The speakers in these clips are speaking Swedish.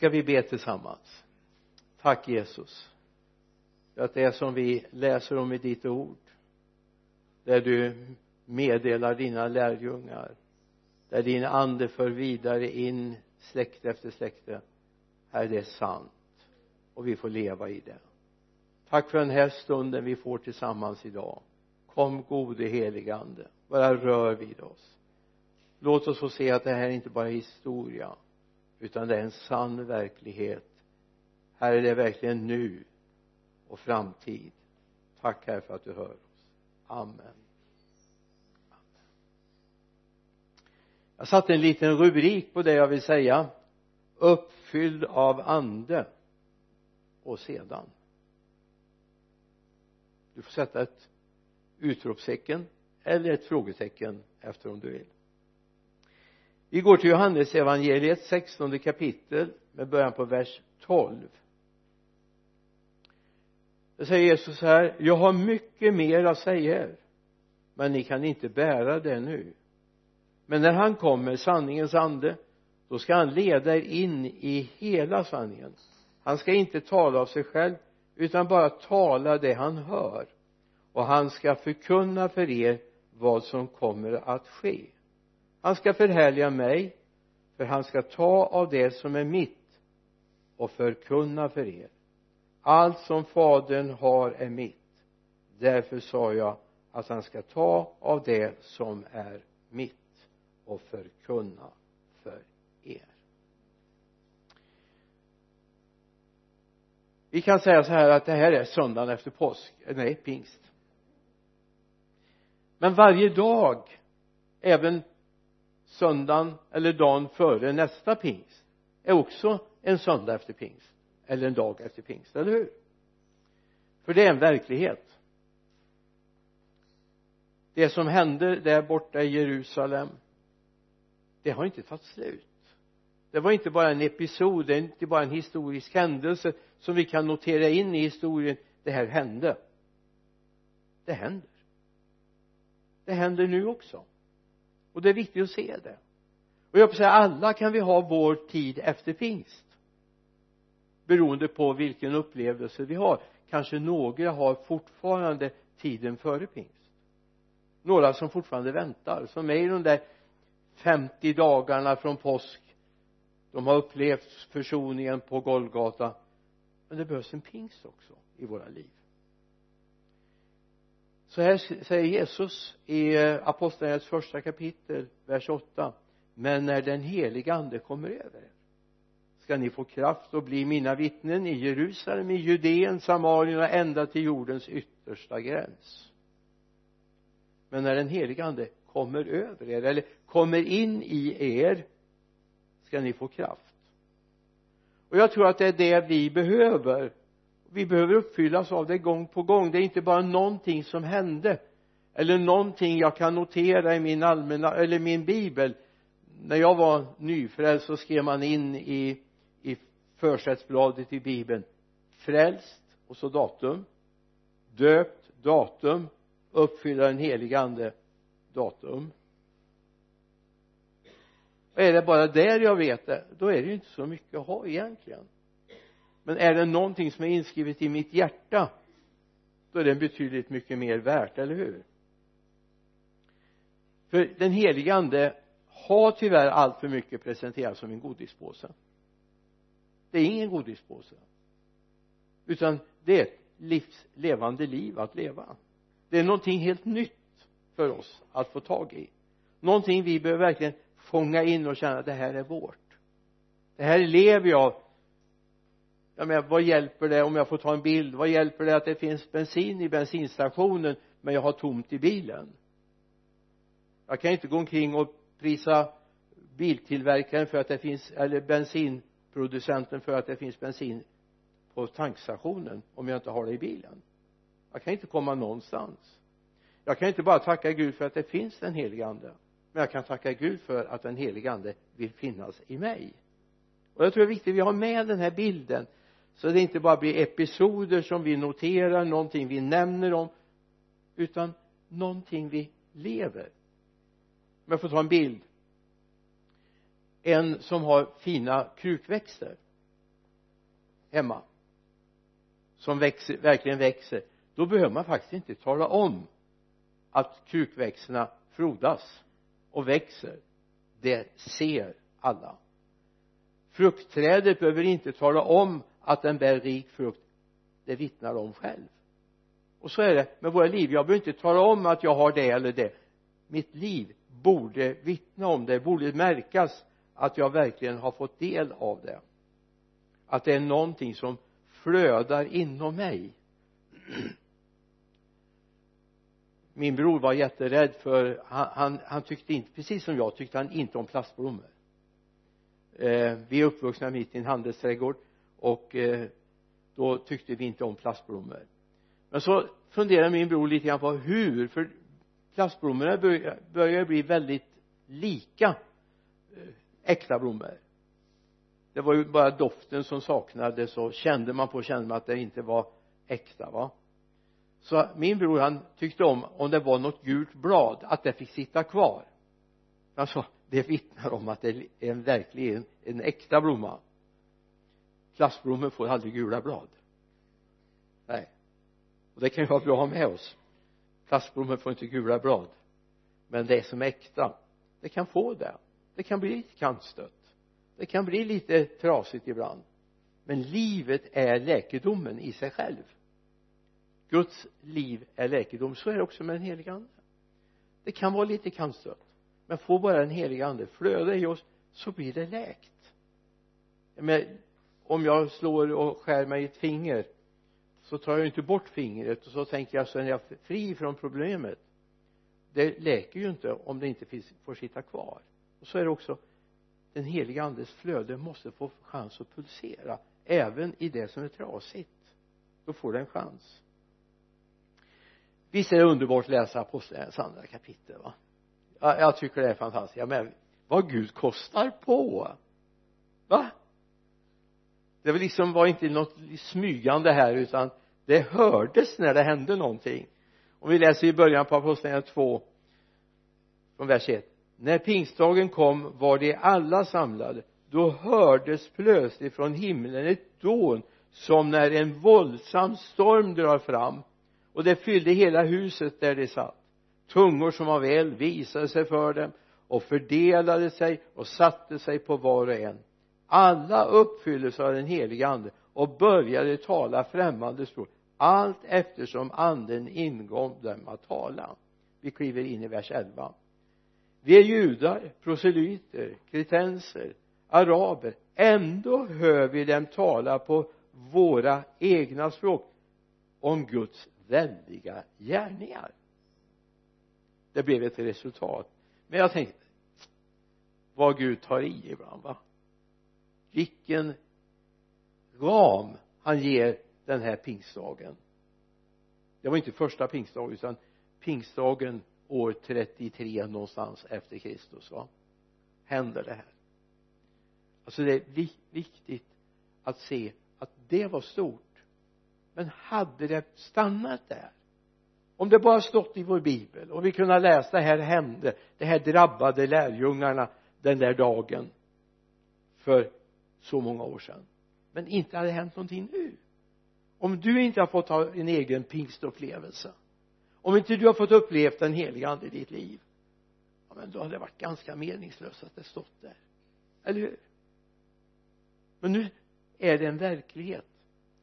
ska vi be tillsammans. Tack Jesus för att det är som vi läser om i ditt ord där du meddelar dina lärjungar där din ande för vidare in släkte efter släkte. Här det är sant och vi får leva i det. Tack för den här stunden vi får tillsammans idag. Kom gode helige ande bara rör vid oss. Låt oss få se att det här är inte bara historia utan det är en sann verklighet. Här är det verkligen nu och framtid. Tack herre för att du hör oss. Amen. Jag satte en liten rubrik på det jag vill säga. Uppfylld av ande och sedan. Du får sätta ett utropstecken eller ett frågetecken efter om du vill vi går till Johannes evangeliet 16 kapitel med början på vers 12 då säger Jesus här jag har mycket mer att säga er men ni kan inte bära det nu. Men när han kommer sanningens ande då ska han leda er in i hela sanningen. Han ska inte tala av sig själv utan bara tala det han hör. Och han ska förkunna för er vad som kommer att ske han ska förhärliga mig för han ska ta av det som är mitt och förkunna för er. Allt som fadern har är mitt. Därför sa jag att han ska ta av det som är mitt och förkunna för er. Vi kan säga så här att det här är söndagen efter påsk. Nej pingst. Men varje dag även söndagen eller dagen före nästa pingst är också en söndag efter pingst eller en dag efter pingst, eller hur? För det är en verklighet. Det som hände där borta i Jerusalem det har inte tagit slut. Det var inte bara en episod det är inte bara en historisk händelse som vi kan notera in i historien. Det här hände. Det händer. Det händer nu också och det är viktigt att se det. Och jag vill säga alla kan vi ha vår tid efter pingst. Beroende på vilken upplevelse vi har. Kanske några har fortfarande tiden före pingst. Några som fortfarande väntar. Som är i de där 50 dagarna från påsk. De har upplevt försoningen på Golgata. Men det behövs en pingst också i våra liv så här säger Jesus i eh, apostlagärningarnas första kapitel vers 8 men när den heliga ande kommer över er ska ni få kraft att bli mina vittnen i Jerusalem, i Judeen, Samarien och ända till jordens yttersta gräns. Men när den heliga ande kommer över er eller kommer in i er ska ni få kraft. Och jag tror att det är det vi behöver vi behöver uppfyllas av det gång på gång. Det är inte bara någonting som hände eller någonting jag kan notera i min allmänna eller min bibel. När jag var nyfrälst så skrev man in i i försättsbladet i bibeln. Frälst och så datum. Döpt datum. Uppfylla den helige ande datum. Och är det bara där jag vet det då är det ju inte så mycket att ha egentligen men är det någonting som är inskrivet i mitt hjärta då är det betydligt mycket mer värt, eller hur? För den helige ande har tyvärr allt för mycket presenterats som en godispåse. Det är ingen godispåse. Utan det är ett livs levande liv att leva. Det är någonting helt nytt för oss att få tag i. Någonting vi behöver verkligen fånga in och känna att det här är vårt. Det här lever jag jag menar vad hjälper det om jag får ta en bild? Vad hjälper det att det finns bensin i bensinstationen men jag har tomt i bilen? Jag kan inte gå omkring och prisa biltillverkaren för att det finns eller bensinproducenten för att det finns bensin på tankstationen om jag inte har det i bilen. Jag kan inte komma någonstans. Jag kan inte bara tacka Gud för att det finns den helige ande men jag kan tacka Gud för att den helige ande vill finnas i mig. Och jag tror det är viktigt att vi har med den här bilden så det inte bara blir episoder som vi noterar någonting vi nämner om utan någonting vi lever. Om jag får ta en bild. En som har fina krukväxter hemma som växer, verkligen växer. Då behöver man faktiskt inte tala om att krukväxterna frodas och växer. Det ser alla. Fruktträdet behöver inte tala om att den bär rik frukt det vittnar de själv. Och så är det med våra liv. Jag behöver inte tala om att jag har det eller det. Mitt liv borde vittna om det. Borde märkas att jag verkligen har fått del av det. Att det är någonting som flödar inom mig. Min bror var jätterädd för han, han, han tyckte inte precis som jag tyckte han inte om plastblommor. Eh, vi är uppvuxna mitt i en handelsträdgård och eh, då tyckte vi inte om plastblommor. Men så funderade min bror lite grann på hur för plastblommorna börjar, börjar bli väldigt lika eh, äkta blommor. Det var ju bara doften som saknades och kände man på kände man att det inte var äkta va. Så min bror han tyckte om om det var något gult blad att det fick sitta kvar. Han sa det vittnar om att det är en verkligen en äkta blomma plastblommor får aldrig gula blad. Nej. Och det kan ju vara bra att ha med oss. Plastblommor får inte gula blad. Men det som är äkta det kan få det. Det kan bli lite kantstött. Det kan bli lite trasigt ibland. Men livet är läkedomen i sig själv. Guds liv är läkedom. Så är det också med den heliga ande. Det kan vara lite kantstött. Men får bara den heliga ande flöda i oss så blir det läkt. Men om jag slår och skär mig i ett finger så tar jag inte bort fingret och så tänker jag så är jag fri från problemet. Det läker ju inte om det inte finns, får sitta kvar. Och så är det också den heliga andes flöde måste få chans att pulsera även i det som är trasigt. Då får det en chans. Visst är det underbart att läsa apostlagärningarnas andra kapitel va? Ja, jag tycker det är fantastiskt. Jag men vad Gud kostar på. Va? Det var liksom var inte något smygande här utan det hördes när det hände någonting. Om vi läser i början på apostlagärningarna 2 från vers 1 när pingstdagen kom var de alla samlade. Då hördes plötsligt från himlen ett dån som när en våldsam storm drar fram. Och det fyllde hela huset där de satt. Tungor som av eld visade sig för dem och fördelade sig och satte sig på var och en alla uppfylldes av den heliga ande och började tala främmande språk. Allt eftersom anden ingav dem att tala. Vi kliver in i vers 11 vi är judar, proselyter, kretenser, araber. Ändå hör vi dem tala på våra egna språk om Guds väldiga gärningar. Det blev ett resultat. Men jag tänkte vad Gud tar i ibland va? Vilken ram han ger den här pingstdagen. Det var inte första pingstdagen utan pingstdagen år 33 någonstans efter Kristus va? Händer det här. Alltså det är viktigt att se att det var stort. Men hade det stannat där? Om det bara stått i vår bibel och vi kunde läsa det här hände det här drabbade lärjungarna den där dagen. För så många år sedan. Men inte hade hänt någonting nu. Om du inte har fått ha en egen pingstupplevelse om inte du har fått uppleva den heliga ande i ditt liv ja men då hade det varit ganska meningslöst att det stått där. Eller hur? Men nu är det en verklighet.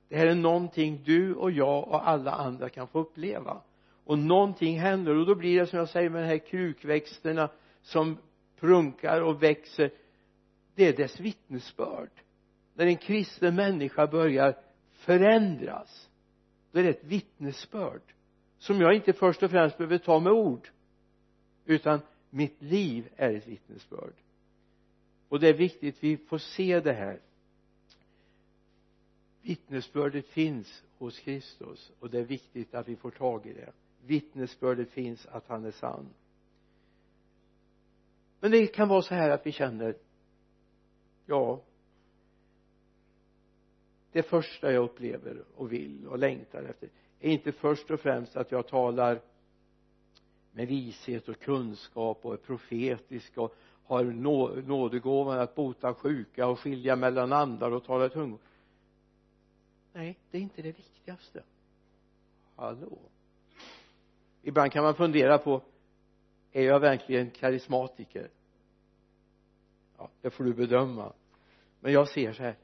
Det här är någonting du och jag och alla andra kan få uppleva. Och någonting händer och då blir det som jag säger med de här krukväxterna som prunkar och växer det är dess vittnesbörd. När en kristen människa börjar förändras då är det ett vittnesbörd som jag inte först och främst behöver ta med ord utan mitt liv är ett vittnesbörd. Och det är viktigt vi får se det här. Vittnesbördet finns hos Kristus och det är viktigt att vi får tag i det. Vittnesbördet finns att han är sann. Men det kan vara så här att vi känner ja. Det första jag upplever och vill och längtar efter är inte först och främst att jag talar med vishet och kunskap och är profetisk och har nådegåvan att bota sjuka och skilja mellan andar och tala tungor. Nej det är inte det viktigaste. Hallå? Ibland kan man fundera på är jag verkligen karismatiker? Ja det får du bedöma men jag ser så här.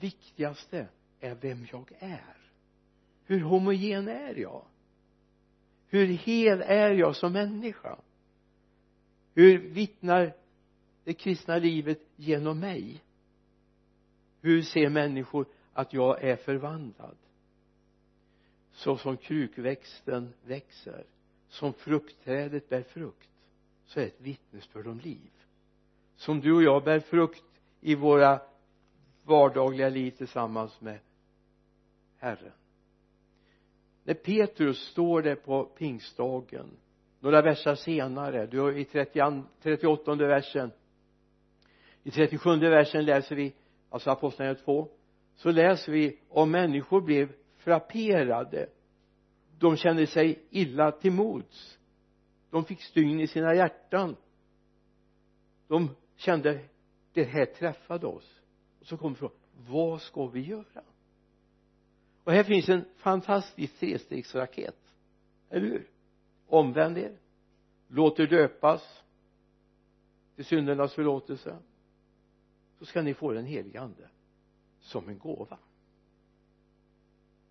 Viktigaste är vem jag är. Hur homogen är jag? Hur hel är jag som människa? Hur vittnar det kristna livet genom mig? Hur ser människor att jag är förvandlad? Så som krukväxten växer som fruktträdet bär frukt så är det ett vittnesbörd om liv. Som du och jag bär frukt i våra vardagliga liv tillsammans med Herren. När Petrus står där på pingstdagen några verser senare du har i 30, 38 versen i 37 versen läser vi alltså apostlagärningarna 2 så läser vi om människor blev frapperade de kände sig illa till mods. De fick stygn i sina hjärtan. De kände det här träffade oss. Och så kom frågan vad ska vi göra? Och här finns en fantastisk trestegsraket. Eller hur? Omvänd er. Låt er döpas till syndernas förlåtelse. Så ska ni få den helige ande som en gåva.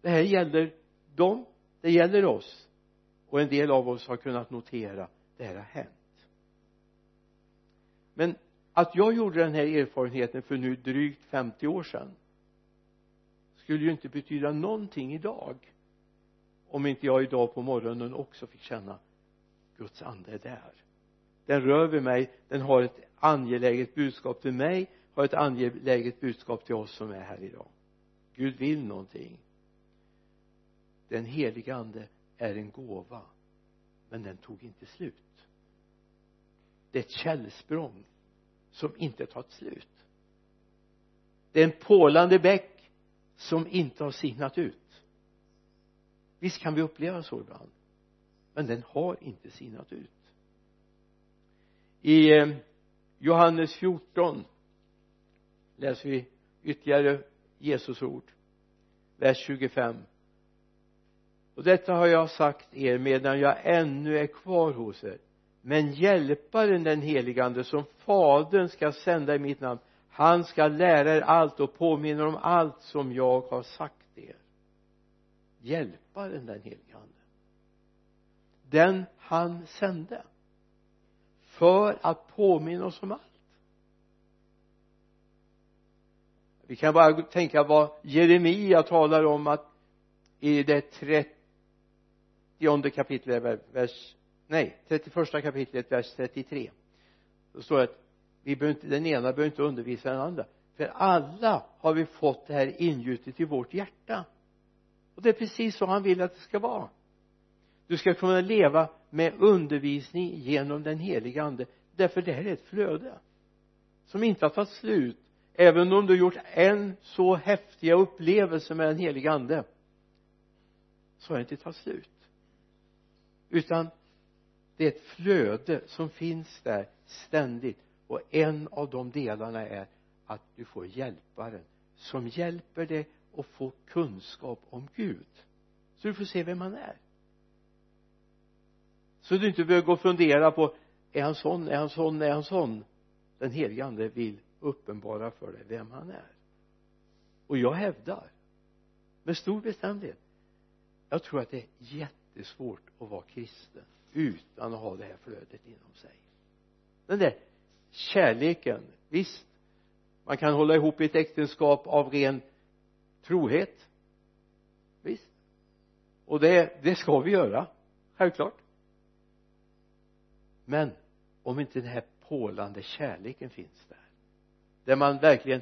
Det här gäller dem det gäller oss. Och en del av oss har kunnat notera det här har hänt. Men att jag gjorde den här erfarenheten för nu drygt 50 år sedan skulle ju inte betyda någonting idag om inte jag idag på morgonen också fick känna Guds ande är där. Den rör vid mig den har ett angeläget budskap till mig har ett angeläget budskap till oss som är här idag. Gud vill någonting. Den helige ande är en gåva men den tog inte slut. Det är ett källsprång som inte tagit slut. Det är en pålande bäck som inte har sinat ut. Visst kan vi uppleva så ibland men den har inte sinat ut. I eh, Johannes 14 läser vi ytterligare Jesus ord vers 25 och detta har jag sagt er medan jag ännu är kvar hos er men hjälparen den helige ande som fadern ska sända i mitt namn han ska lära er allt och påminna om allt som jag har sagt er. Hjälparen den helige ande den han sände. För att påminna oss om allt. Vi kan bara tänka vad Jeremia talar om att i det 30 kapitlet vers nej 31 kapitlet vers 33 då står det att vi behöver inte, den ena behöver inte undervisa den andra. För alla har vi fått det här ingjutet i vårt hjärta. Och det är precis så han vill att det ska vara. Du ska kunna leva med undervisning genom den heliga ande. Därför det här är ett flöde som inte har tagit slut. Även om du har gjort en så häftiga upplevelser med den heliga ande så har det inte tagit slut. Utan det är ett flöde som finns där ständigt. Och en av de delarna är att du får hjälparen som hjälper dig att få kunskap om Gud. Så du får se vem han är. Så du inte behöver gå och fundera på är han sån, är han sån, är han sån? Den helige ande vill uppenbara för dig vem han är. Och jag hävdar med stor bestämdhet jag tror att det är jättesvårt att vara kristen utan att ha det här flödet inom sig. Den där kärleken visst man kan hålla ihop ett äktenskap av ren trohet. Visst. Och det, det ska vi göra självklart. Men om inte den här pålande kärleken finns där där man verkligen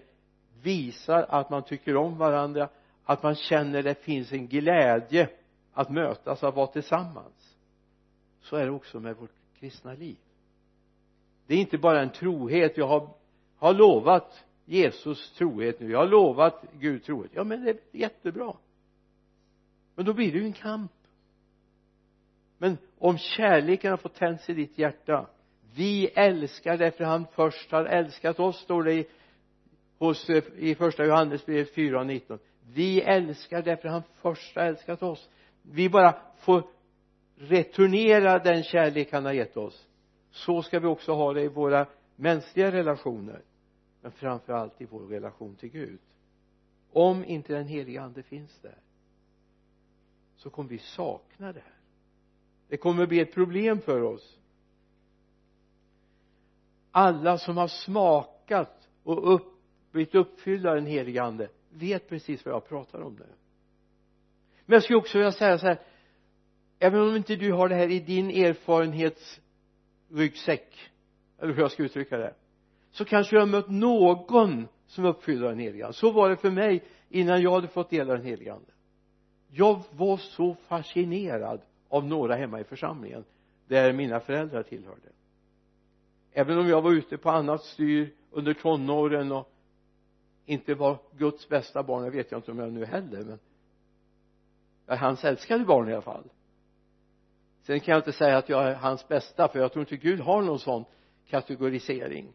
visar att man tycker om varandra att man känner det finns en glädje att mötas, att vara tillsammans så är det också med vårt kristna liv. Det är inte bara en trohet. Jag har, har lovat Jesus trohet nu. Jag har lovat Gud trohet. Ja men det är jättebra. Men då blir det ju en kamp. Men om kärleken har fått tänds i ditt hjärta vi älskar därför han först har älskat oss står det i hos, i första Johannesbrevet 4 och 19 vi älskar därför han först har älskat oss. Vi bara får returnera den kärlek han har gett oss. Så ska vi också ha det i våra mänskliga relationer men framför allt i vår relation till Gud. Om inte den heliga ande finns där så kommer vi sakna det här. Det kommer bli ett problem för oss. Alla som har smakat och upp, blivit uppfyllda av den heliga ande vet precis vad jag pratar om nu. Men jag skulle också vilja säga så här även om inte du har det här i din erfarenhetsryggsäck eller hur jag ska uttrycka det så kanske du har mött någon som uppfyller den heliga ande. Så var det för mig innan jag hade fått del av den heliga ande. Jag var så fascinerad av några hemma i församlingen där mina föräldrar tillhörde. Även om jag var ute på annat styr under tonåren och inte var Guds bästa barn det vet jag inte om jag nu heller men jag är hans älskade barn i alla fall sen kan jag inte säga att jag är hans bästa för jag tror inte Gud har någon sån kategorisering.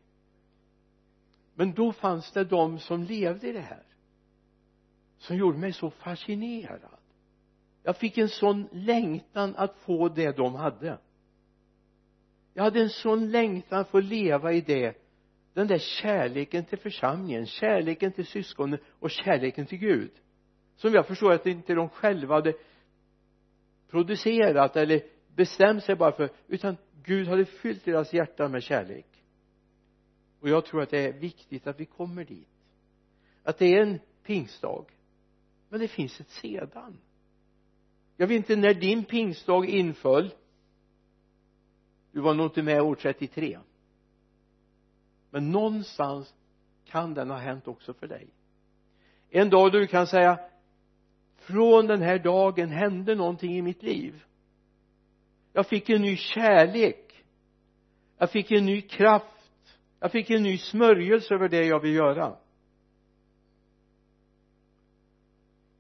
Men då fanns det de som levde i det här som gjorde mig så fascinerad. Jag fick en sån längtan att få det de hade. Jag hade en sån längtan att få leva i det den där kärleken till församlingen kärleken till syskonen och kärleken till Gud som jag förstår att inte de själva hade producerat eller bestämt sig bara för utan Gud hade fyllt deras hjärtan med kärlek. Och jag tror att det är viktigt att vi kommer dit. Att det är en pingstdag. Men det finns ett sedan. Jag vet inte när din pingstdag inföll. Du var nog inte med år 33 men någonstans kan den ha hänt också för dig. En dag då du kan säga från den här dagen hände någonting i mitt liv jag fick en ny kärlek. Jag fick en ny kraft. Jag fick en ny smörjelse över det jag vill göra.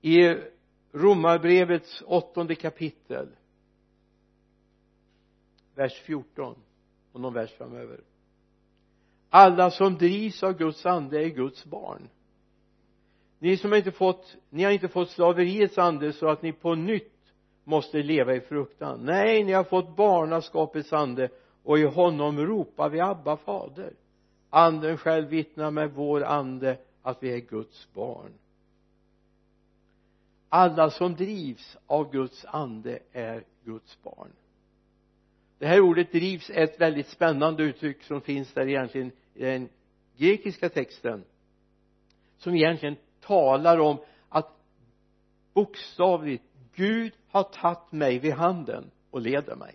I romarbrevets åttonde kapitel vers 14 och någon vers framöver. Alla som drivs av Guds ande är Guds barn. Ni som inte fått ni har inte fått slaveriets ande så att ni på nytt måste leva i fruktan. Nej ni har fått barnaskapets ande och i honom ropar vi Abba fader. Anden själv vittnar med vår ande att vi är Guds barn. Alla som drivs av Guds ande är Guds barn. Det här ordet drivs är ett väldigt spännande uttryck som finns där egentligen i den grekiska texten som egentligen talar om att bokstavligt Gud har tagit mig vid handen och leder mig.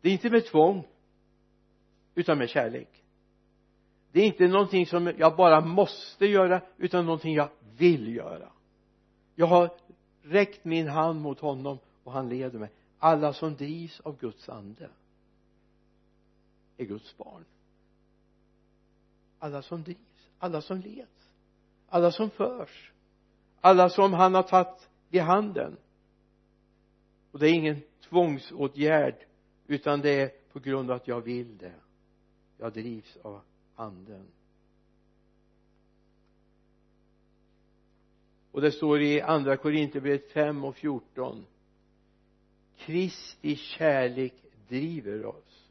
Det är inte med tvång utan med kärlek. Det är inte någonting som jag bara måste göra utan någonting jag vill göra. Jag har räckt min hand mot honom och han leder mig. Alla som drivs av Guds ande är Guds barn. Alla som drivs alla som leds alla som förs alla som han har tagit i handen. Och det är ingen tvångsåtgärd utan det är på grund av att jag vill det. Jag drivs av anden. Och det står i andra Korinthierbrevet 5 och 14 Kristi kärlek driver oss.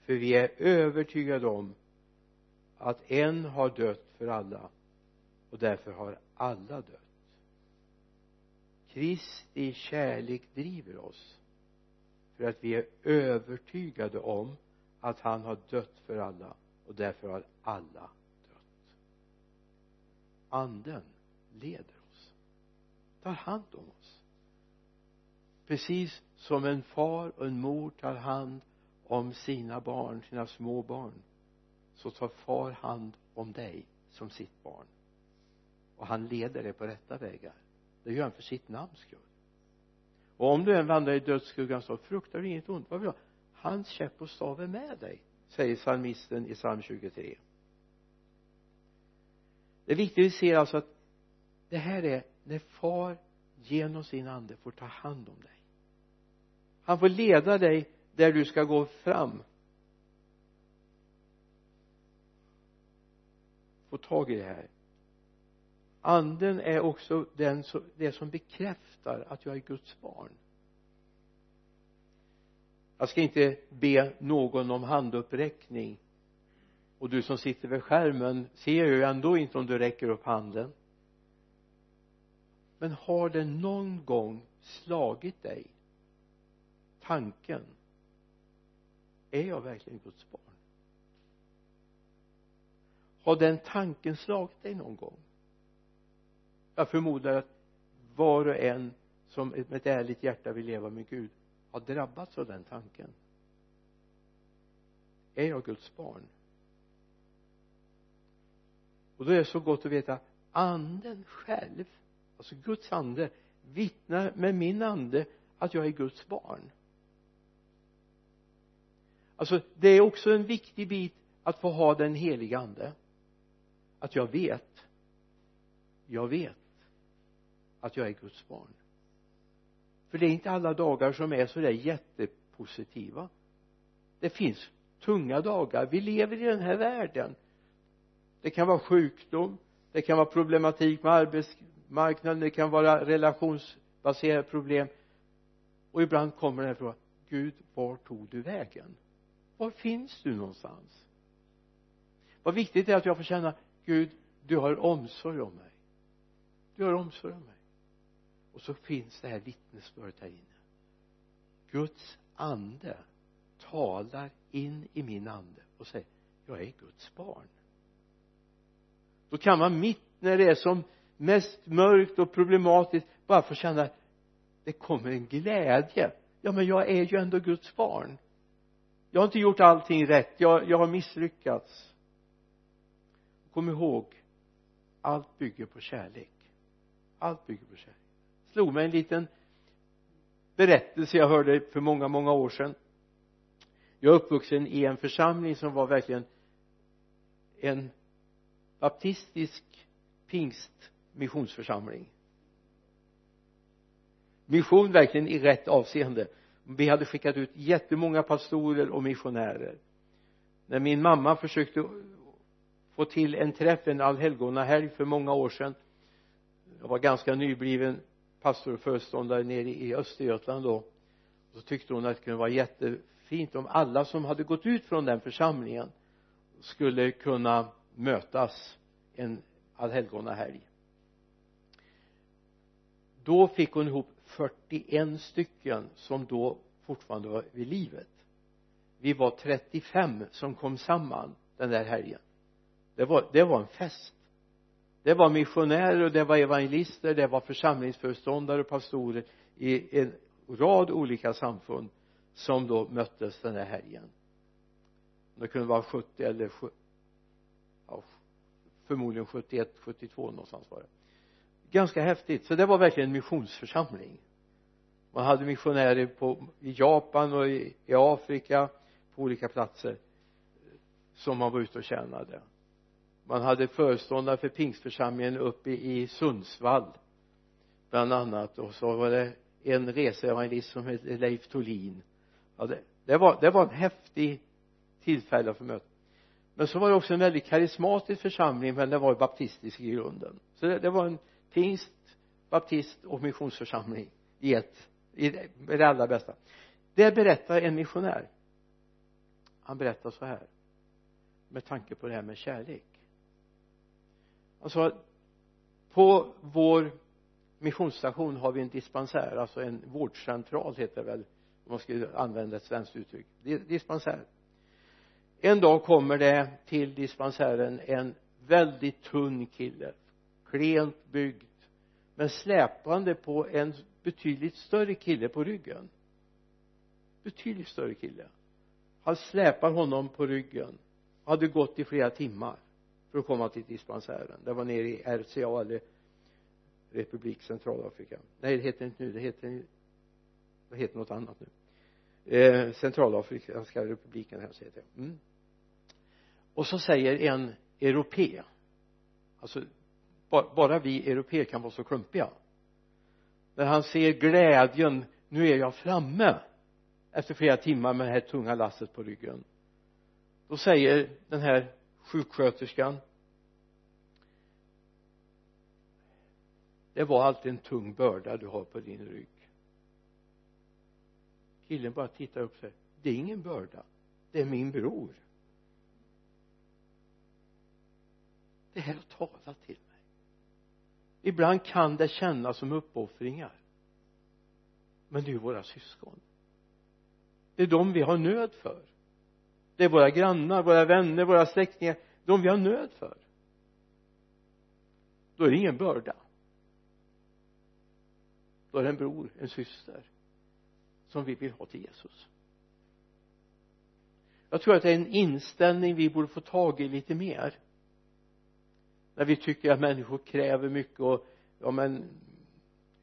För vi är övertygade om att en har dött för alla och därför har alla dött. Kristi kärlek driver oss för att vi är övertygade om att han har dött för alla och därför har alla dött. Anden leder oss tar hand om oss. Precis som en far och en mor tar hand om sina barn, sina små barn så tar far hand om dig som sitt barn. Och han leder dig på rätta vägar det gör han för sitt namns skull. Och om du än vandrar i dödsskuggan så fruktar du inget ont. Vad vill jag hans käpp och stav är med dig säger psalmisten i psalm 23 det är viktigt att vi ser alltså att det här är när far genom sin ande får ta hand om dig. Han får leda dig där du ska gå fram. Få tag i det här anden är också den som, det som bekräftar att jag är Guds barn. Jag ska inte be någon om handuppräckning. Och du som sitter vid skärmen ser ju ändå inte om du räcker upp handen. Men har det någon gång slagit dig tanken är jag verkligen Guds barn? Har den tanken slagit dig någon gång? Jag förmodar att var och en som med ett ärligt hjärta vill leva med Gud har drabbats av den tanken. Är jag Guds barn? Och då är det så gott att veta anden själv alltså Guds ande vittnar med min ande att jag är Guds barn. Alltså det är också en viktig bit att få ha den heliga ande. Att jag vet. Jag vet att jag är Guds barn. För det är inte alla dagar som är så där jättepositiva. Det finns tunga dagar. Vi lever i den här världen. Det kan vara sjukdom det kan vara problematik med arbetsmarknaden det kan vara relationsbaserade problem. Och ibland kommer den här frågan Gud var tog du vägen? Var finns du någonstans? Vad viktigt är att jag får känna Gud du har omsorg om mig. Du har omsorg om mig och så finns det här vittnesbördet här inne. Guds ande talar in i min ande och säger jag är Guds barn. Då kan man mitt när det är som mest mörkt och problematiskt bara få känna det kommer en glädje. Ja men jag är ju ändå Guds barn. Jag har inte gjort allting rätt. Jag, jag har misslyckats. Kom ihåg allt bygger på kärlek. Allt bygger på kärlek slog mig en liten berättelse jag hörde för många många år sedan. Jag är uppvuxen i en församling som var verkligen en baptistisk pingstmissionsförsamling mission verkligen i rätt avseende. Vi hade skickat ut jättemånga pastorer och missionärer. När min mamma försökte få till en träff en allhelgonahelg för många år sedan jag var ganska nybliven pastor och föreståndare nere i Östergötland då så tyckte hon att det kunde vara jättefint om alla som hade gått ut från den församlingen skulle kunna mötas en allhelgonahelg. Då fick hon ihop 41 stycken som då fortfarande var vid livet. Vi var 35 som kom samman den där helgen. Det var, det var en fest det var missionärer och det var evangelister det var församlingsföreståndare och pastorer i en rad olika samfund som då möttes den här helgen. Det kunde vara 70 eller ja, förmodligen 71, 72 någonstans var det. Ganska häftigt. Så det var verkligen en missionsförsamling. Man hade missionärer på, i Japan och i, i Afrika på olika platser som man var ute och tjänade man hade föreståndare för pingstförsamlingen uppe i Sundsvall bland annat. Och så var det en reseevangelist som hette Leif Tolin ja, det, det, var, det var en häftig tillfälle för möte men så var det också en väldigt karismatisk församling men den var baptistisk i grunden. Så det, det var en pingst baptist och missionsförsamling i ett i det, i det allra bästa. Där berättar en missionär. Han berättar så här med tanke på det här med kärlek alltså på vår missionsstation har vi en dispensär alltså en vårdcentral heter det väl om man skulle använda ett svenskt uttryck. Dispensär en dag kommer det till dispensären en väldigt tunn kille klent byggd men släpande på en betydligt större kille på ryggen. Betydligt större kille. Han släpar honom på ryggen. Hade gått i flera timmar för att komma till dispensären det var nere i RCA eller Republik Centralafrika. Nej det heter inte nu det heter det heter något annat nu. Eh, Centralafrikanska republiken här heter det mm. och så säger en europé alltså bara vi europeer kan vara så klumpiga. När han ser glädjen nu är jag framme efter flera timmar med det här tunga lasset på ryggen. Då säger den här sjuksköterskan. Det var alltid en tung börda du har på din rygg. Killen bara tittar upp och säger det är ingen börda. Det är min bror. Det här har talat till mig. Ibland kan det kännas som uppoffringar. Men det är ju våra syskon. Det är de vi har nöd för det är våra grannar, våra vänner, våra släktingar. De vi har nöd för. Då är det ingen börda. Då är det en bror, en syster som vi vill ha till Jesus. Jag tror att det är en inställning vi borde få tag i lite mer. När vi tycker att människor kräver mycket och ja men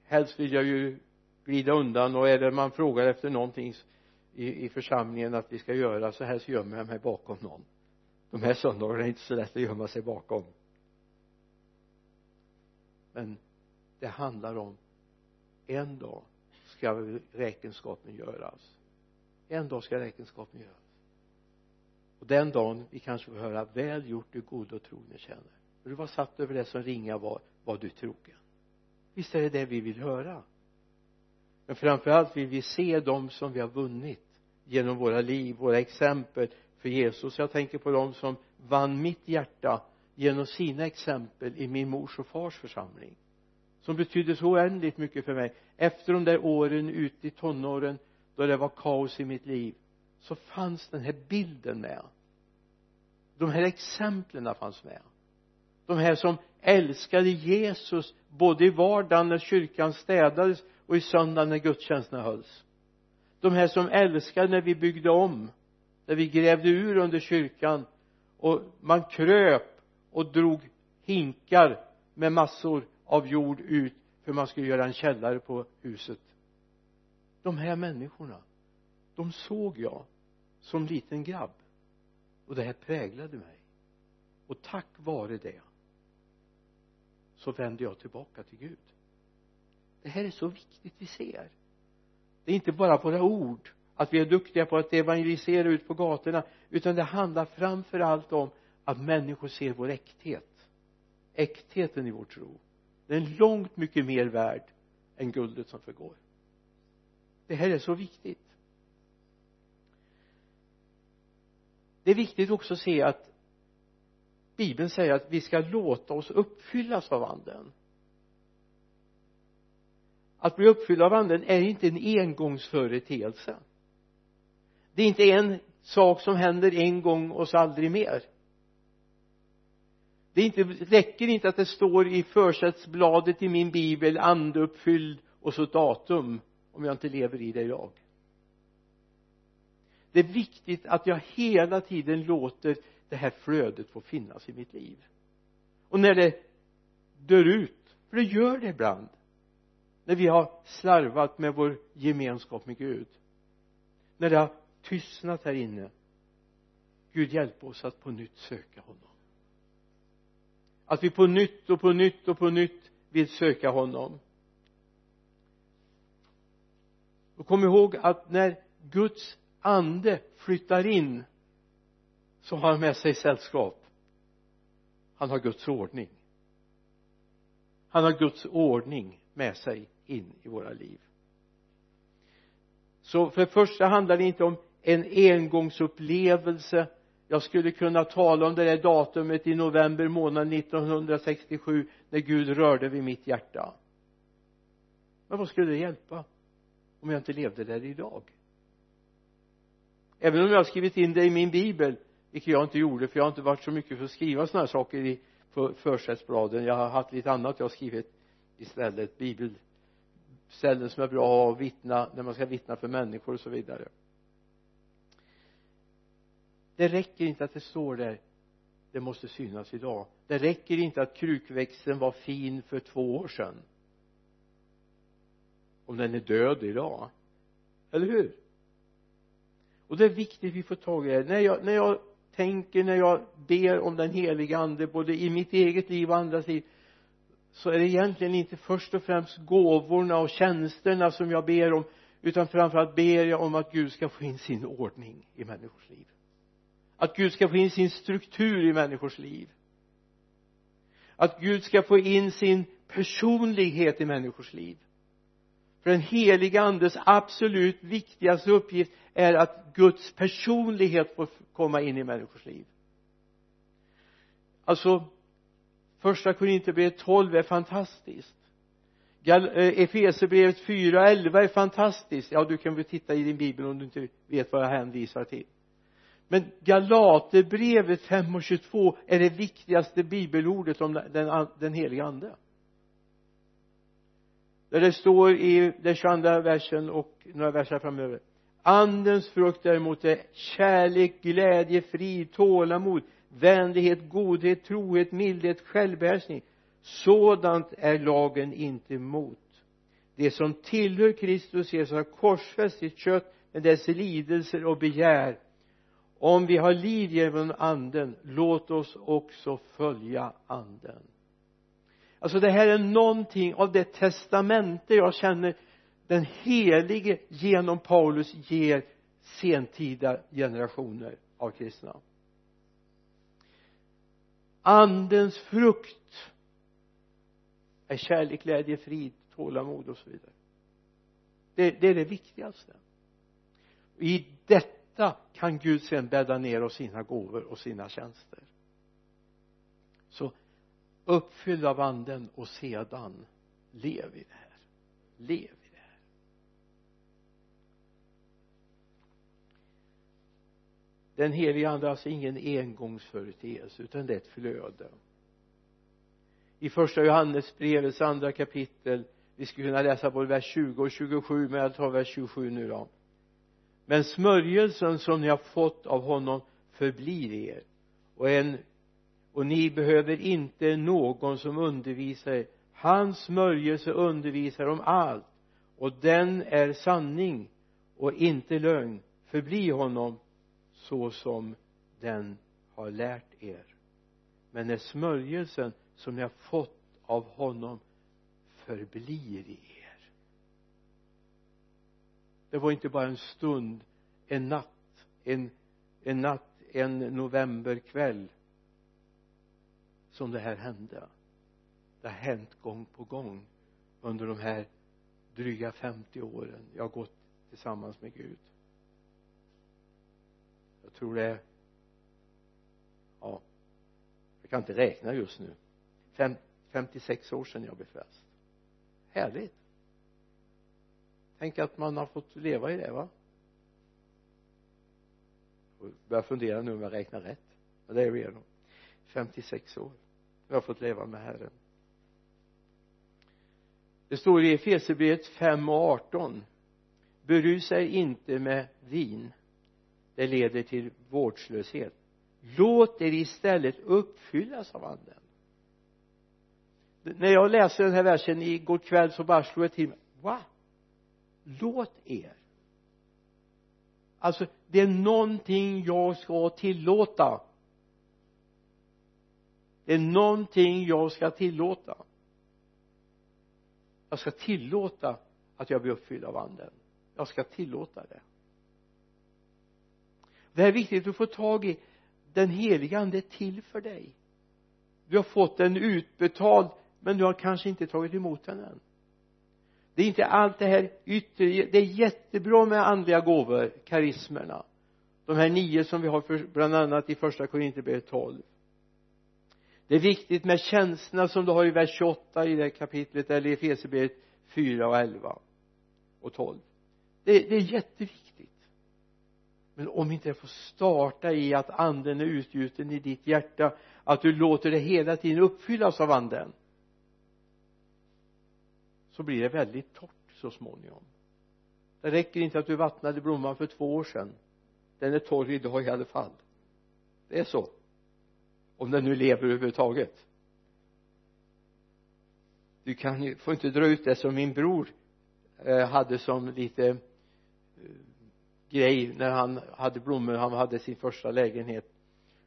helst vill jag ju glida undan och är det man frågar efter någonting i, i församlingen att vi ska göra så här så gömmer jag mig bakom någon. De här söndagarna är inte så lätt att gömma sig bakom. Men det handlar om en dag ska räkenskapen göras. En dag ska räkenskapen göras. Och den dagen vi kanske får höra väl gjort du god och trogne tjänare. Du var satt över det som ringa var var du trogen. Visst är det det vi vill höra men framförallt vill vi se dem som vi har vunnit genom våra liv, våra exempel för Jesus. Jag tänker på dem som vann mitt hjärta genom sina exempel i min mors och fars församling som betydde så oändligt mycket för mig. Efter de där åren ute i tonåren då det var kaos i mitt liv så fanns den här bilden med. De här exemplen fanns med. De här som älskade Jesus både i vardagen när kyrkan städades och i söndag när gudstjänsterna hölls. De här som älskade när vi byggde om när vi grävde ur under kyrkan och man kröp och drog hinkar med massor av jord ut för man skulle göra en källare på huset. De här människorna de såg jag som liten grabb. Och det här präglade mig. Och tack vare det så vände jag tillbaka till Gud det här är så viktigt vi ser. Det är inte bara våra ord att vi är duktiga på att evangelisera ut på gatorna utan det handlar framför allt om att människor ser vår äkthet. Äktheten i vår tro. Den är långt mycket mer värd än guldet som förgår. Det här är så viktigt. Det är viktigt också att se att bibeln säger att vi ska låta oss uppfyllas av anden att bli uppfylld av anden är inte en engångsföreteelse. Det är inte en sak som händer en gång och så aldrig mer. Det inte, räcker inte att det står i försättsbladet i min bibel andeuppfylld och så datum om jag inte lever i det idag. Det är viktigt att jag hela tiden låter det här flödet få finnas i mitt liv. Och när det dör ut för det gör det ibland när vi har slarvat med vår gemenskap med Gud. När det har tystnat här inne. Gud hjälp oss att på nytt söka honom. Att vi på nytt och på nytt och på nytt vill söka honom. Och kom ihåg att när Guds ande flyttar in så har han med sig sällskap. Han har Guds ordning. Han har Guds ordning med sig in i våra liv. Så för det första handlar det inte om en engångsupplevelse. Jag skulle kunna tala om det där datumet i november månad 1967 när Gud rörde vid mitt hjärta. Men vad skulle det hjälpa om jag inte levde där idag? Även om jag har skrivit in det i min bibel vilket jag inte gjorde för jag har inte varit så mycket för att skriva sådana här saker i försättsbladen. Jag har haft lite annat jag har skrivit istället bibelställen som är bra att vittna när man ska vittna för människor och så vidare. Det räcker inte att det står där det måste synas idag. Det räcker inte att krukväxten var fin för två år sedan om den är död idag. Eller hur? Och det är viktigt att vi får tag i det. När jag, när jag tänker när jag ber om den heliga ande både i mitt eget liv och andras liv så är det egentligen inte först och främst gåvorna och tjänsterna som jag ber om utan framförallt ber jag om att Gud ska få in sin ordning i människors liv. Att Gud ska få in sin struktur i människors liv. Att Gud ska få in sin personlighet i människors liv. För den heliga andes absolut viktigaste uppgift är att Guds personlighet får komma in i människors liv. Alltså första Korinthierbrevet 12 är fantastiskt. Eh, Efesierbrevet 4.11 är fantastiskt. Ja du kan väl titta i din bibel om du inte vet vad jag hänvisar till. Men Galaterbrevet 5 och 22 är det viktigaste bibelordet om den, den heliga ande. Där det står i den 22 versen och några verser framöver. Andens frukt däremot är kärlek, glädje, frid, tålamod, vänlighet, godhet, trohet, mildhet, självbehärskning. Sådant är lagen inte emot det som tillhör Kristus Jesus har korsfäst sitt kött med dess lidelser och begär. Om vi har liv genom anden låt oss också följa anden. Alltså det här är någonting av det testamente jag känner den helige genom Paulus ger sentida generationer av kristna andens frukt är kärlek, glädje, frid, tålamod och så vidare. Det, det är det viktigaste. I detta kan Gud sedan bädda ner oss sina gåvor och sina tjänster. Så uppfylld av anden och sedan lev i det här. Lev i det här den heliga ande är alltså ingen engångsföreteelse utan det är ett flöde. I första Johannesbrevets andra kapitel vi skulle kunna läsa både vers 20 och 27 men jag tar vers 27 nu då. Men smörjelsen som ni har fått av honom förblir er och en och ni behöver inte någon som undervisar er. Hans smörjelse undervisar om allt och den är sanning och inte lögn. Förbli honom så som den har lärt er. Men när smörjelsen som ni har fått av honom förblir i er. Det var inte bara en stund en natt en, en natt en novemberkväll som det här hände. Det har hänt gång på gång under de här dryga 50 åren jag har gått tillsammans med Gud jag tror det är ja jag kan inte räkna just nu. Fem, 56 år sedan jag blev frälst. Härligt. Tänk att man har fått leva i det va? Och börjar fundera nu om jag räknar rätt. Men det är nog. 56 år. Jag har fått leva med Herren. Det står i Efesierbrevet 5 och 18 berusa er inte med vin det leder till vårdslöshet. Låt er istället uppfyllas av anden. När jag läste den här versen igår kväll så bara slog jag till mig. Va? Låt er. Alltså det är någonting jag ska tillåta. Det är någonting jag ska tillåta. Jag ska tillåta att jag blir uppfylld av anden. Jag ska tillåta det det är viktigt att få tag i. Den heliga ande är till för dig. Du har fått den utbetald men du har kanske inte tagit emot den än. Det är inte allt det här yttre det är jättebra med andliga gåvor karismerna. De här nio som vi har för, bland annat i första Korinthierbrevet 12 det är viktigt med tjänsterna som du har i vers 28 i det kapitlet eller i Efesierbrevet 4 och 11 och 12 det, det är jätteviktigt men om inte det får starta i att anden är utgjuten i ditt hjärta att du låter det hela tiden uppfyllas av anden så blir det väldigt torrt så småningom. Det räcker inte att du vattnade blomman för två år sedan. Den är torr idag i alla fall. Det är så. Om den nu lever överhuvudtaget. Du kan ju, får inte dra ut det som min bror eh, hade som lite eh, grej när han hade blommor han hade sin första lägenhet.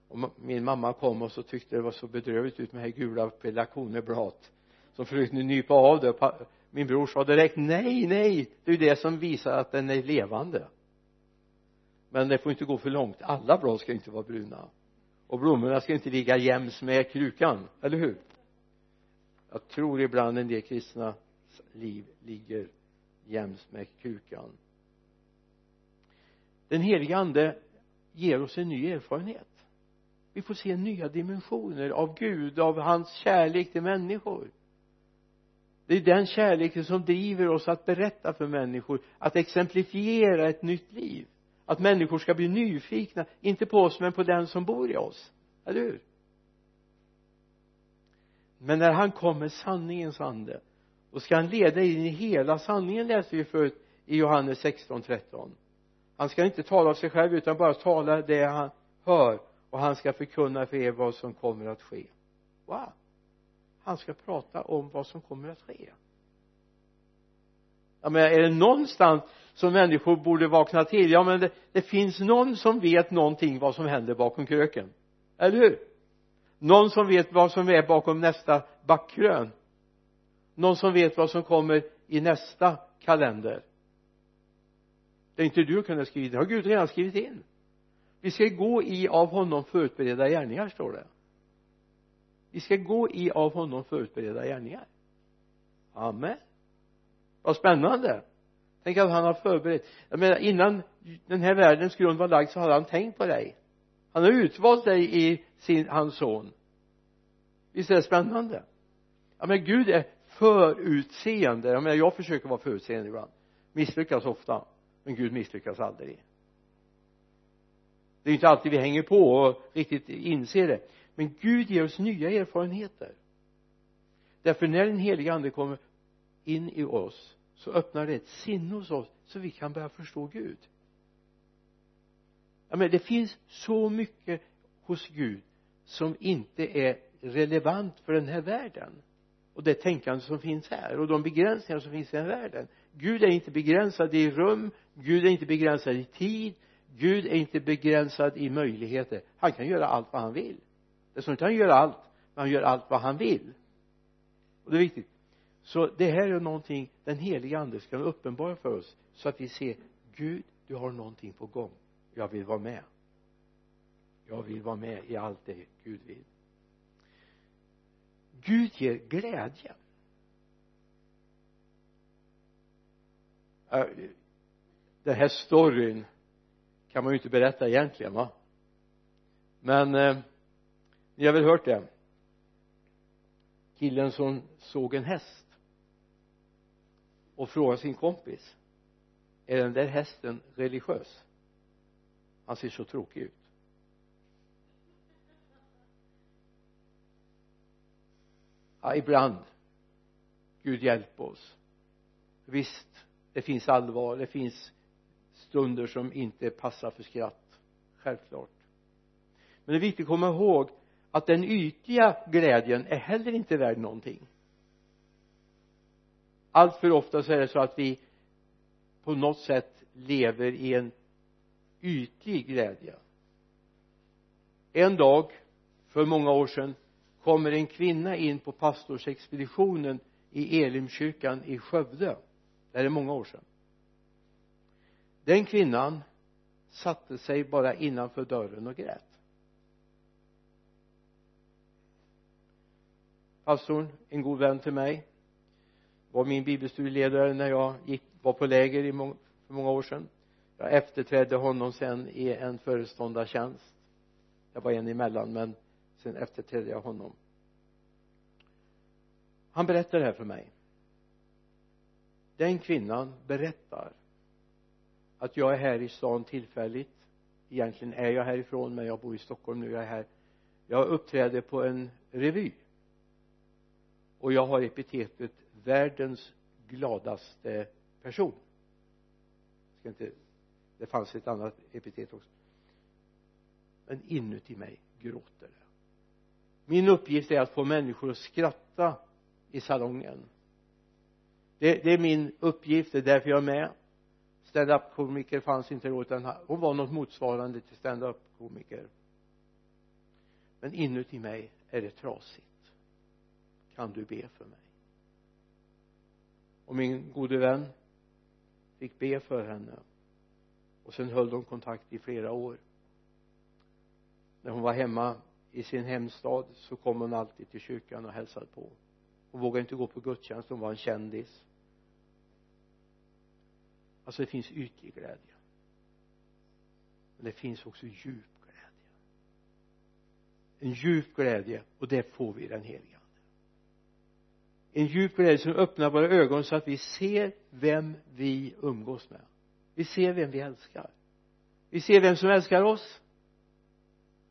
Och min mamma kom och så tyckte det var så bedrövligt ut med det här gula pelargoneblad som försökte nypa av det. Min bror sa direkt nej nej det är ju det som visar att den är levande. Men det får inte gå för långt. Alla blad ska inte vara bruna. Och blommorna ska inte ligga jäms med krukan, eller hur? Jag tror ibland en del kristna liv ligger jäms med krukan den helige ande ger oss en ny erfarenhet. Vi får se nya dimensioner av Gud, av hans kärlek till människor. Det är den kärleken som driver oss att berätta för människor att exemplifiera ett nytt liv. Att människor ska bli nyfikna inte på oss men på den som bor i oss. Eller hur? Men när han kommer sanningens ande då ska han leda in i hela sanningen läser vi förut i Johannes 16 13 han ska inte tala av sig själv utan bara tala det han hör. Och han ska förkunna för er vad som kommer att ske. Wow. Han ska prata om vad som kommer att ske. Ja men är det någonstans som människor borde vakna till? Ja men det, det finns någon som vet någonting vad som händer bakom kröken. Eller hur? Någon som vet vad som är bakom nästa backkrön. Någon som vet vad som kommer i nästa kalender det är inte du kunnat skriva det har Gud redan skrivit in. Vi ska gå i av honom förutberedda gärningar står det. Vi ska gå i av honom förutberedda gärningar. Amen. Vad spännande. Tänk att han har förberett. Jag menar innan den här världens grund var lagd så hade han tänkt på dig. Han har utvalt dig i sin, hans son. Visst är det spännande? Ja men Gud är förutseende. Jag menar jag försöker vara förutseende ibland. Misslyckas ofta men Gud misslyckas aldrig. Det är inte alltid vi hänger på och riktigt inser det. Men Gud ger oss nya erfarenheter. Därför när den heliga ande kommer in i oss så öppnar det ett sinne hos oss så vi kan börja förstå Gud. Ja men det finns så mycket hos Gud som inte är relevant för den här världen. Och det tänkande som finns här och de begränsningar som finns i den här världen. Gud är inte begränsad i rum Gud är inte begränsad i tid. Gud är inte begränsad i möjligheter. Han kan göra allt vad han vill. Det står inte han gör allt men han gör allt vad han vill. Och det är viktigt. Så det här är någonting den heliga ande ska uppenbara för oss så att vi ser Gud du har någonting på gång. Jag vill vara med. Jag vill vara med i allt det Gud vill. Gud ger glädje. Äh, den här storyn kan man ju inte berätta egentligen va? Men eh, ni har väl hört det? Killen som såg en häst och frågade sin kompis är den där hästen religiös? Han ser så tråkig ut. Ja ibland. Gud hjälp oss. Visst det finns allvar det finns stunder som inte passar för skratt. Självklart. Men det är viktigt att komma ihåg att den ytliga glädjen är heller inte värd någonting. Allt för ofta så är det så att vi på något sätt lever i en ytlig glädje. En dag för många år sedan kommer en kvinna in på pastorsexpeditionen i Elimkyrkan i Skövde. Det här är många år sedan den kvinnan satte sig bara innanför dörren och grät. Pastorn en god vän till mig var min bibelstudieledare när jag gick, var på läger i må, för många år sedan. Jag efterträdde honom sen i en föreståndartjänst. Jag var en emellan men sen efterträdde jag honom. Han berättar det här för mig. Den kvinnan berättar att jag är här i stan tillfälligt. Egentligen är jag härifrån men jag bor i Stockholm nu. Jag är här. Jag uppträder på en revy. Och jag har epitetet världens gladaste person. Ska inte det fanns ett annat epitet också. Men inuti mig gråter det. Min uppgift är att få människor att skratta i salongen. Det, det är min uppgift. Det är därför jag är med stand-up komiker fanns inte då utan hon var något motsvarande till stand-up komiker men inuti mig är det trasigt. Kan du be för mig? Och min gode vän fick be för henne. Och sen höll de kontakt i flera år. När hon var hemma i sin hemstad så kom hon alltid till kyrkan och hälsade på. Hon vågade inte gå på gudstjänst hon var en kändis alltså det finns ytlig glädje. Men det finns också djup glädje. En djup glädje och det får vi i den heliga en djup glädje som öppnar våra ögon så att vi ser vem vi umgås med. Vi ser vem vi älskar. Vi ser vem som älskar oss.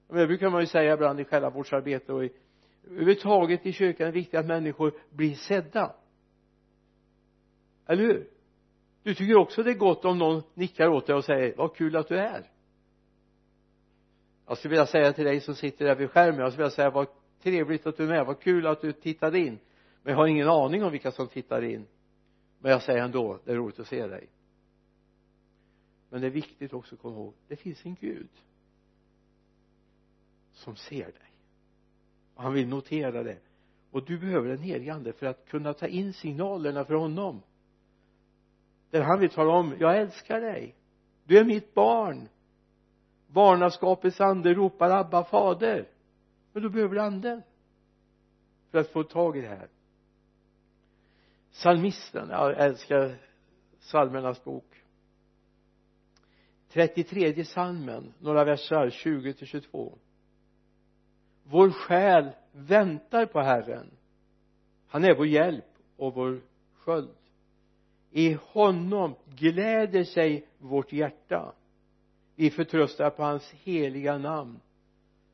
Det brukar man ju säga ibland i själavårdsarbete och i överhuvudtaget i kyrkan är det viktigt att människor blir sedda. Eller hur? Du tycker också det är gott om någon nickar åt dig och säger vad kul att du är jag skulle vilja säga till dig som sitter där vid skärmen jag skulle vilja säga vad trevligt att du är med vad kul att du tittade in. Men jag har ingen aning om vilka som tittar in. Men jag säger ändå det är roligt att se dig. Men det är viktigt också att komma ihåg det finns en Gud som ser dig. Och han vill notera det. Och du behöver den helige ande för att kunna ta in signalerna från honom där han vill tala om jag älskar dig. Du är mitt barn. Barnaskapets ande ropar Abba fader. Men då behöver du anden för att få tag i det här. Psalmisten jag älskar psalmernas bok. 33 psalmen några versar 20 till 22 vår själ väntar på Herren. Han är vår hjälp och vår sköld i honom gläder sig vårt hjärta. Vi förtröstar på hans heliga namn.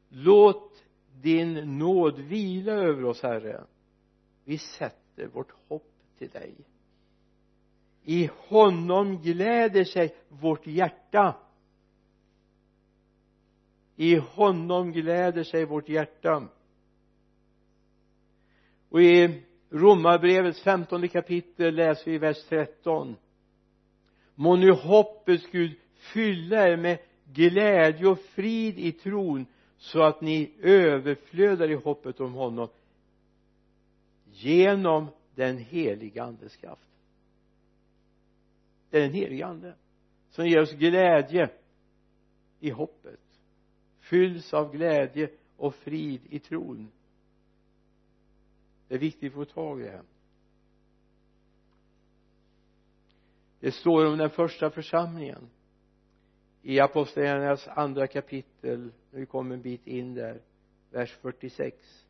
Låt din nåd vila över oss herre. Vi sätter vårt hopp till dig. I honom gläder sig vårt hjärta. I honom gläder sig vårt hjärta. Och i romarbrevets femtonde kapitel läser vi vers 13 må nu hoppets Gud fylla er med glädje och frid i tron så att ni överflödar i hoppet om honom genom den heliga andes kraft. Det är den heliga ande som ger oss glädje i hoppet fylls av glädje och frid i tron det är viktigt att få tag i det här. det står om den första församlingen. I apostlagärningarnas andra kapitel när vi kommer en bit in där vers 46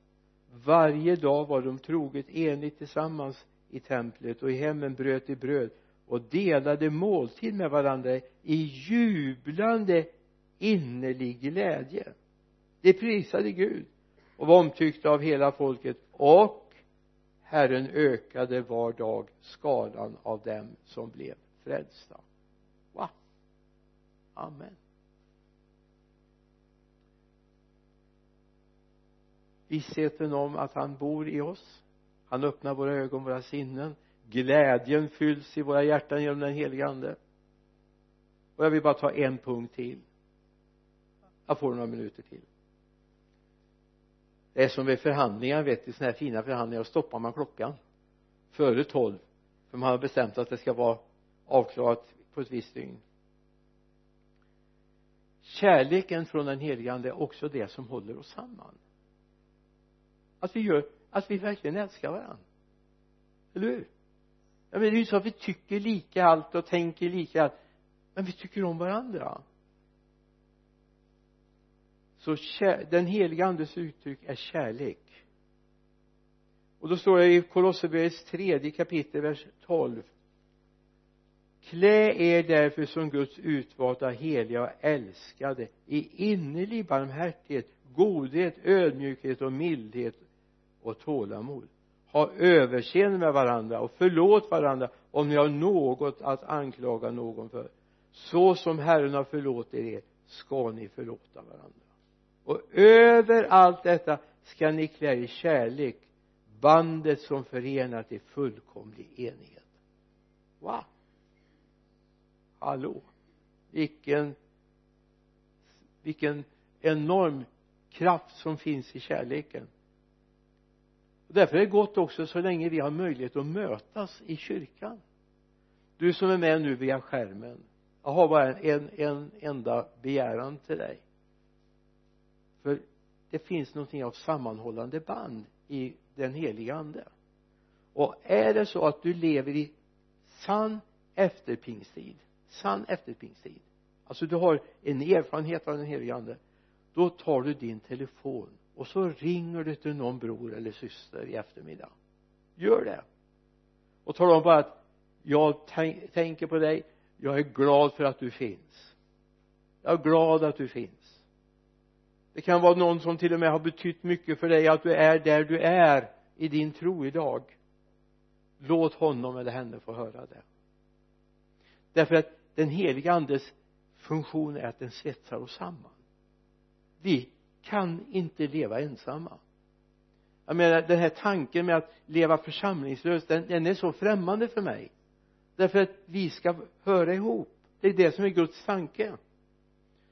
varje dag var de troget enigt tillsammans i templet och i hemmen bröt de bröd och delade måltid med varandra i jublande innerlig glädje. De prisade Gud och var omtyckta av hela folket och Herren ökade var dag skadan av dem som blev frälsta. Va? Amen. Vissheten om att han bor i oss han öppnar våra ögon, våra sinnen glädjen fylls i våra hjärtan genom den helige ande. Och jag vill bara ta en punkt till. Jag får några minuter till det är som vid förhandlingar vet du sådana här fina förhandlingar då stoppar man klockan före tolv. För man har bestämt att det ska vara avklarat på ett visst dygn. Kärleken från den helige ande är också det som håller oss samman. Att vi gör att vi verkligen älskar varandra. Eller hur? Ja, men det är ju så att vi tycker lika allt och tänker lika allt. Men vi tycker om varandra så den heliga andes uttryck är kärlek. Och då står det i Kolosserbrevets tredje kapitel vers 12 klä er därför som Guds utvalda heliga och älskade i innerlig barmhärtighet godhet, ödmjukhet och mildhet och tålamod. Ha överseende med varandra och förlåt varandra om ni har något att anklaga någon för. Så som Herren har förlåtit er ska ni förlåta varandra och över allt detta ska ni klä i kärlek bandet som förenar till fullkomlig enighet. Va? Hallå? Vilken vilken enorm kraft som finns i kärleken. Och därför är det gott också så länge vi har möjlighet att mötas i kyrkan. Du som är med nu via skärmen jag har bara en, en enda begäran till dig för det finns någonting av sammanhållande band i den heliga ande. Och är det så att du lever i sann efterpingstid sann efterpingstid alltså du har en erfarenhet av den helige ande då tar du din telefon och så ringer du till någon bror eller syster i eftermiddag. Gör det. Och tala om bara att jag tänker på dig. Jag är glad för att du finns. Jag är glad att du finns det kan vara någon som till och med har betytt mycket för dig att du är där du är i din tro idag. Låt honom eller henne få höra det. Därför att den heliga andes funktion är att den svetsar oss samman. Vi kan inte leva ensamma. Jag menar den här tanken med att leva församlingslöst den, den är så främmande för mig. Därför att vi ska höra ihop. Det är det som är Guds tanke.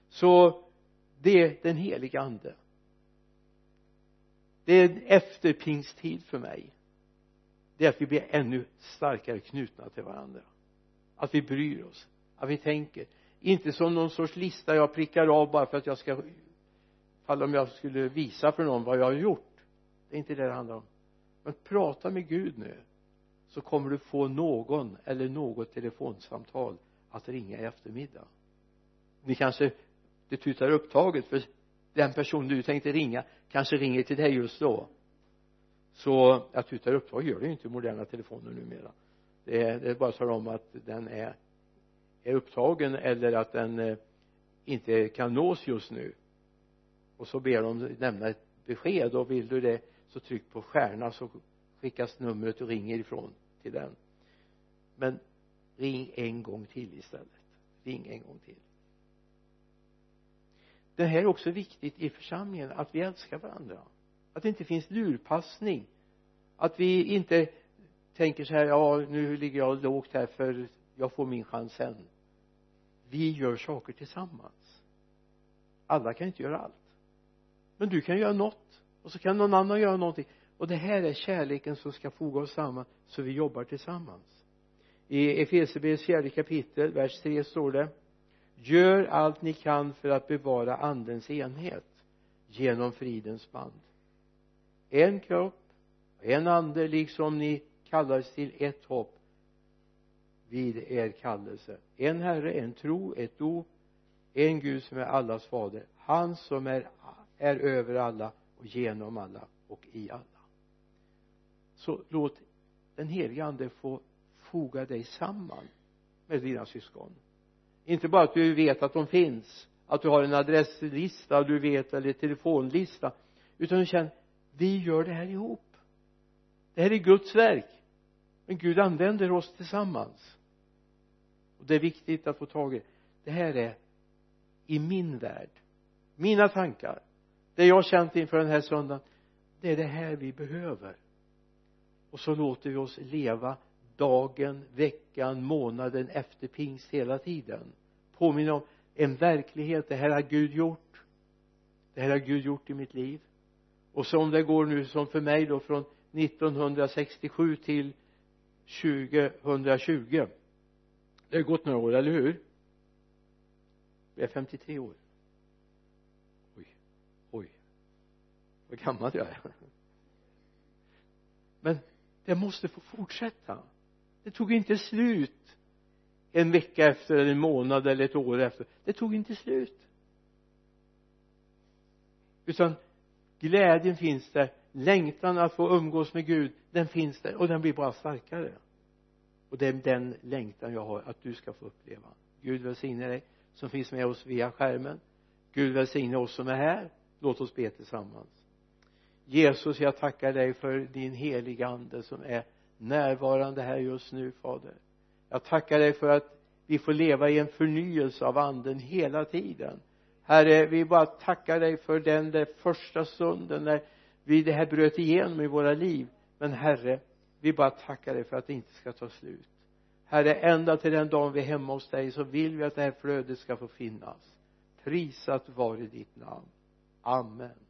Så det är den heliga ande. Det är en efterpingstid för mig. Det är att vi blir ännu starkare knutna till varandra. Att vi bryr oss. Att vi tänker. Inte som någon sorts lista jag prickar av bara för att jag ska fall om jag skulle visa för någon vad jag har gjort. Det är inte det det handlar om. Men prata med Gud nu så kommer du få någon eller något telefonsamtal att ringa i eftermiddag. Ni kanske det tutar upptaget för den person du tänkte ringa kanske ringer till dig just då. Så att tutar upptag gör det ju inte i moderna telefoner numera. Det är, det är bara att tala om att den är är upptagen eller att den eh, inte kan nås just nu. Och så ber de lämna ett besked och vill du det så tryck på stjärna så skickas numret och ringer ifrån till den. Men ring en gång till istället. Ring en gång till det här är också viktigt i församlingen att vi älskar varandra. Att det inte finns lurpassning. Att vi inte tänker så här ja nu ligger jag lågt här för jag får min chans sen. Vi gör saker tillsammans. Alla kan inte göra allt. Men du kan göra något och så kan någon annan göra någonting. Och det här är kärleken som ska foga oss samman så vi jobbar tillsammans. I Efesierbrevets fjärde kapitel vers 3 står det gör allt ni kan för att bevara andens enhet genom fridens band. En kropp en ande liksom ni kallades till ett hopp vid er kallelse. En herre, en tro, ett dop en Gud som är allas fader. Han som är, är över alla och genom alla och i alla. Så låt den helige ande få foga dig samman med dina syskon inte bara att du vet att de finns att du har en adresslista du vet eller telefonlista utan du känner vi gör det här ihop. Det här är Guds verk. Men Gud använder oss tillsammans. Och det är viktigt att få tag i. Det här är i min värld. Mina tankar. Det jag har känt inför den här söndagen det är det här vi behöver. Och så låter vi oss leva dagen, veckan, månaden efter pingst hela tiden. Påminna om en verklighet. Det här har Gud gjort. Det här har Gud gjort i mitt liv. Och som det går nu som för mig då från 1967 till 2020 det har gått några år, eller hur? Jag är 53 år. Oj, oj. Vad gammal jag är. Men det måste få fortsätta det tog inte slut en vecka efter eller en månad eller ett år efter. Det tog inte slut. Utan glädjen finns där. Längtan att få umgås med Gud den finns där. Och den blir bara starkare. Och det är den längtan jag har att du ska få uppleva. Gud välsigne dig som finns med oss via skärmen. Gud välsigne oss som är här. Låt oss be tillsammans. Jesus jag tackar dig för din heliga ande som är närvarande här just nu fader. Jag tackar dig för att vi får leva i en förnyelse av anden hela tiden. Herre vi bara tackar dig för den där första stunden när vi det här bröt igenom i våra liv. Men herre vi bara tackar dig för att det inte ska ta slut. Herre ända till den dagen vi är hemma hos dig så vill vi att det här flödet ska få finnas. Prisat vare ditt namn. Amen.